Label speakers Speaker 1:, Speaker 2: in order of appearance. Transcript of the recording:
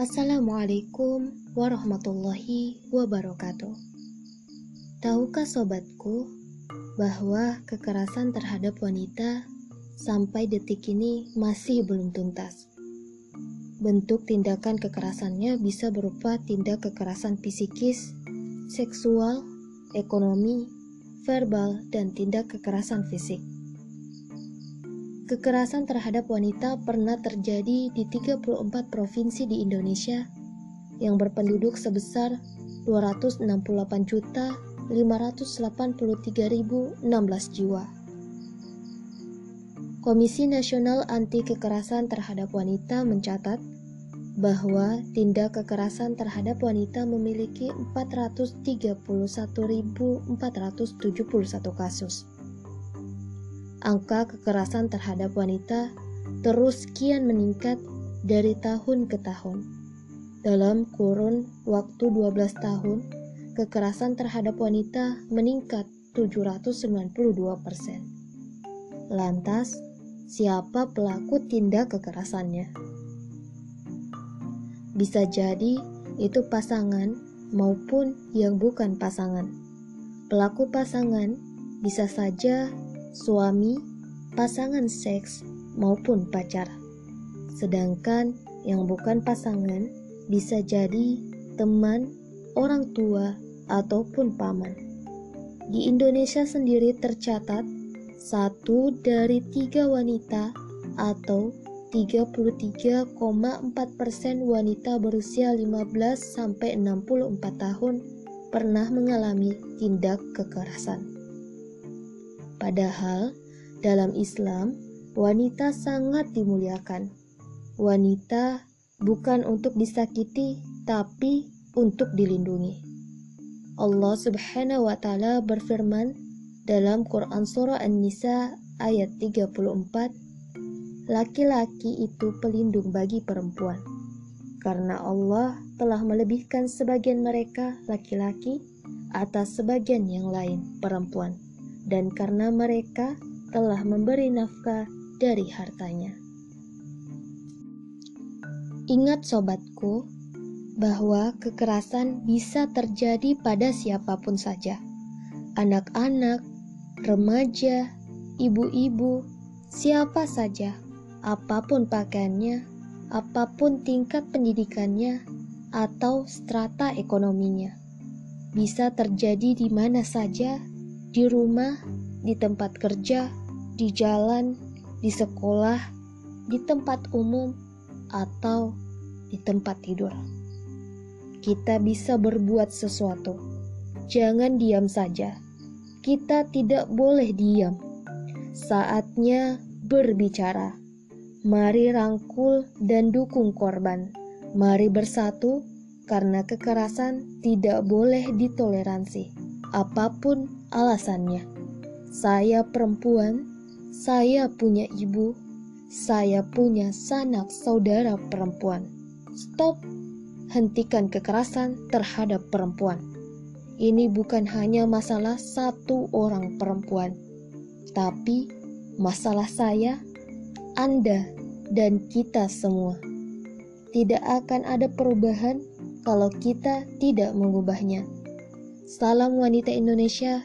Speaker 1: Assalamualaikum warahmatullahi wabarakatuh. Tahukah sobatku bahwa kekerasan terhadap wanita sampai detik ini masih belum tuntas? Bentuk tindakan kekerasannya bisa berupa tindak kekerasan psikis, seksual, ekonomi, verbal, dan tindak kekerasan fisik. Kekerasan terhadap wanita pernah terjadi di 34 provinsi di Indonesia yang berpenduduk sebesar 268.583.016 jiwa. Komisi Nasional Anti Kekerasan Terhadap Wanita mencatat bahwa tindak kekerasan terhadap wanita memiliki 431.471 kasus angka kekerasan terhadap wanita terus kian meningkat dari tahun ke tahun. Dalam kurun waktu 12 tahun, kekerasan terhadap wanita meningkat 792 persen. Lantas, siapa pelaku tindak kekerasannya? Bisa jadi itu pasangan maupun yang bukan pasangan. Pelaku pasangan bisa saja suami, pasangan seks, maupun pacar. Sedangkan yang bukan pasangan bisa jadi teman, orang tua, ataupun paman. Di Indonesia sendiri tercatat satu dari tiga wanita atau 33,4 persen wanita berusia 15 sampai 64 tahun pernah mengalami tindak kekerasan. Padahal dalam Islam, wanita sangat dimuliakan. Wanita bukan untuk disakiti, tapi untuk dilindungi. Allah Subhanahu wa taala berfirman dalam Quran surah An-Nisa ayat 34, laki-laki itu pelindung bagi perempuan. Karena Allah telah melebihkan sebagian mereka laki-laki atas sebagian yang lain perempuan dan karena mereka telah memberi nafkah dari hartanya. Ingat sobatku, bahwa kekerasan bisa terjadi pada siapa pun saja. Anak-anak, remaja, ibu-ibu, siapa saja, apa pun pakaiannya, apa pun tingkat pendidikannya, atau strata ekonominya. Bisa terjadi di mana saja di rumah, di tempat kerja, di jalan, di sekolah, di tempat umum, atau di tempat tidur. Kita bisa berbuat sesuatu. Jangan diam saja. Kita tidak boleh diam. Saatnya berbicara. Mari rangkul dan dukung korban. Mari bersatu karena kekerasan tidak boleh ditoleransi apa pun alasannya. Saya perempuan, saya punya ibu, saya punya sanak saudara perempuan. Stop, hentikan kekerasan terhadap perempuan. Ini bukan hanya masalah satu orang perempuan, tapi masalah saya, Anda, dan kita semua. Tidak akan ada perubahan kalau kita tidak mengubahnya. Salam wanita Indonesia.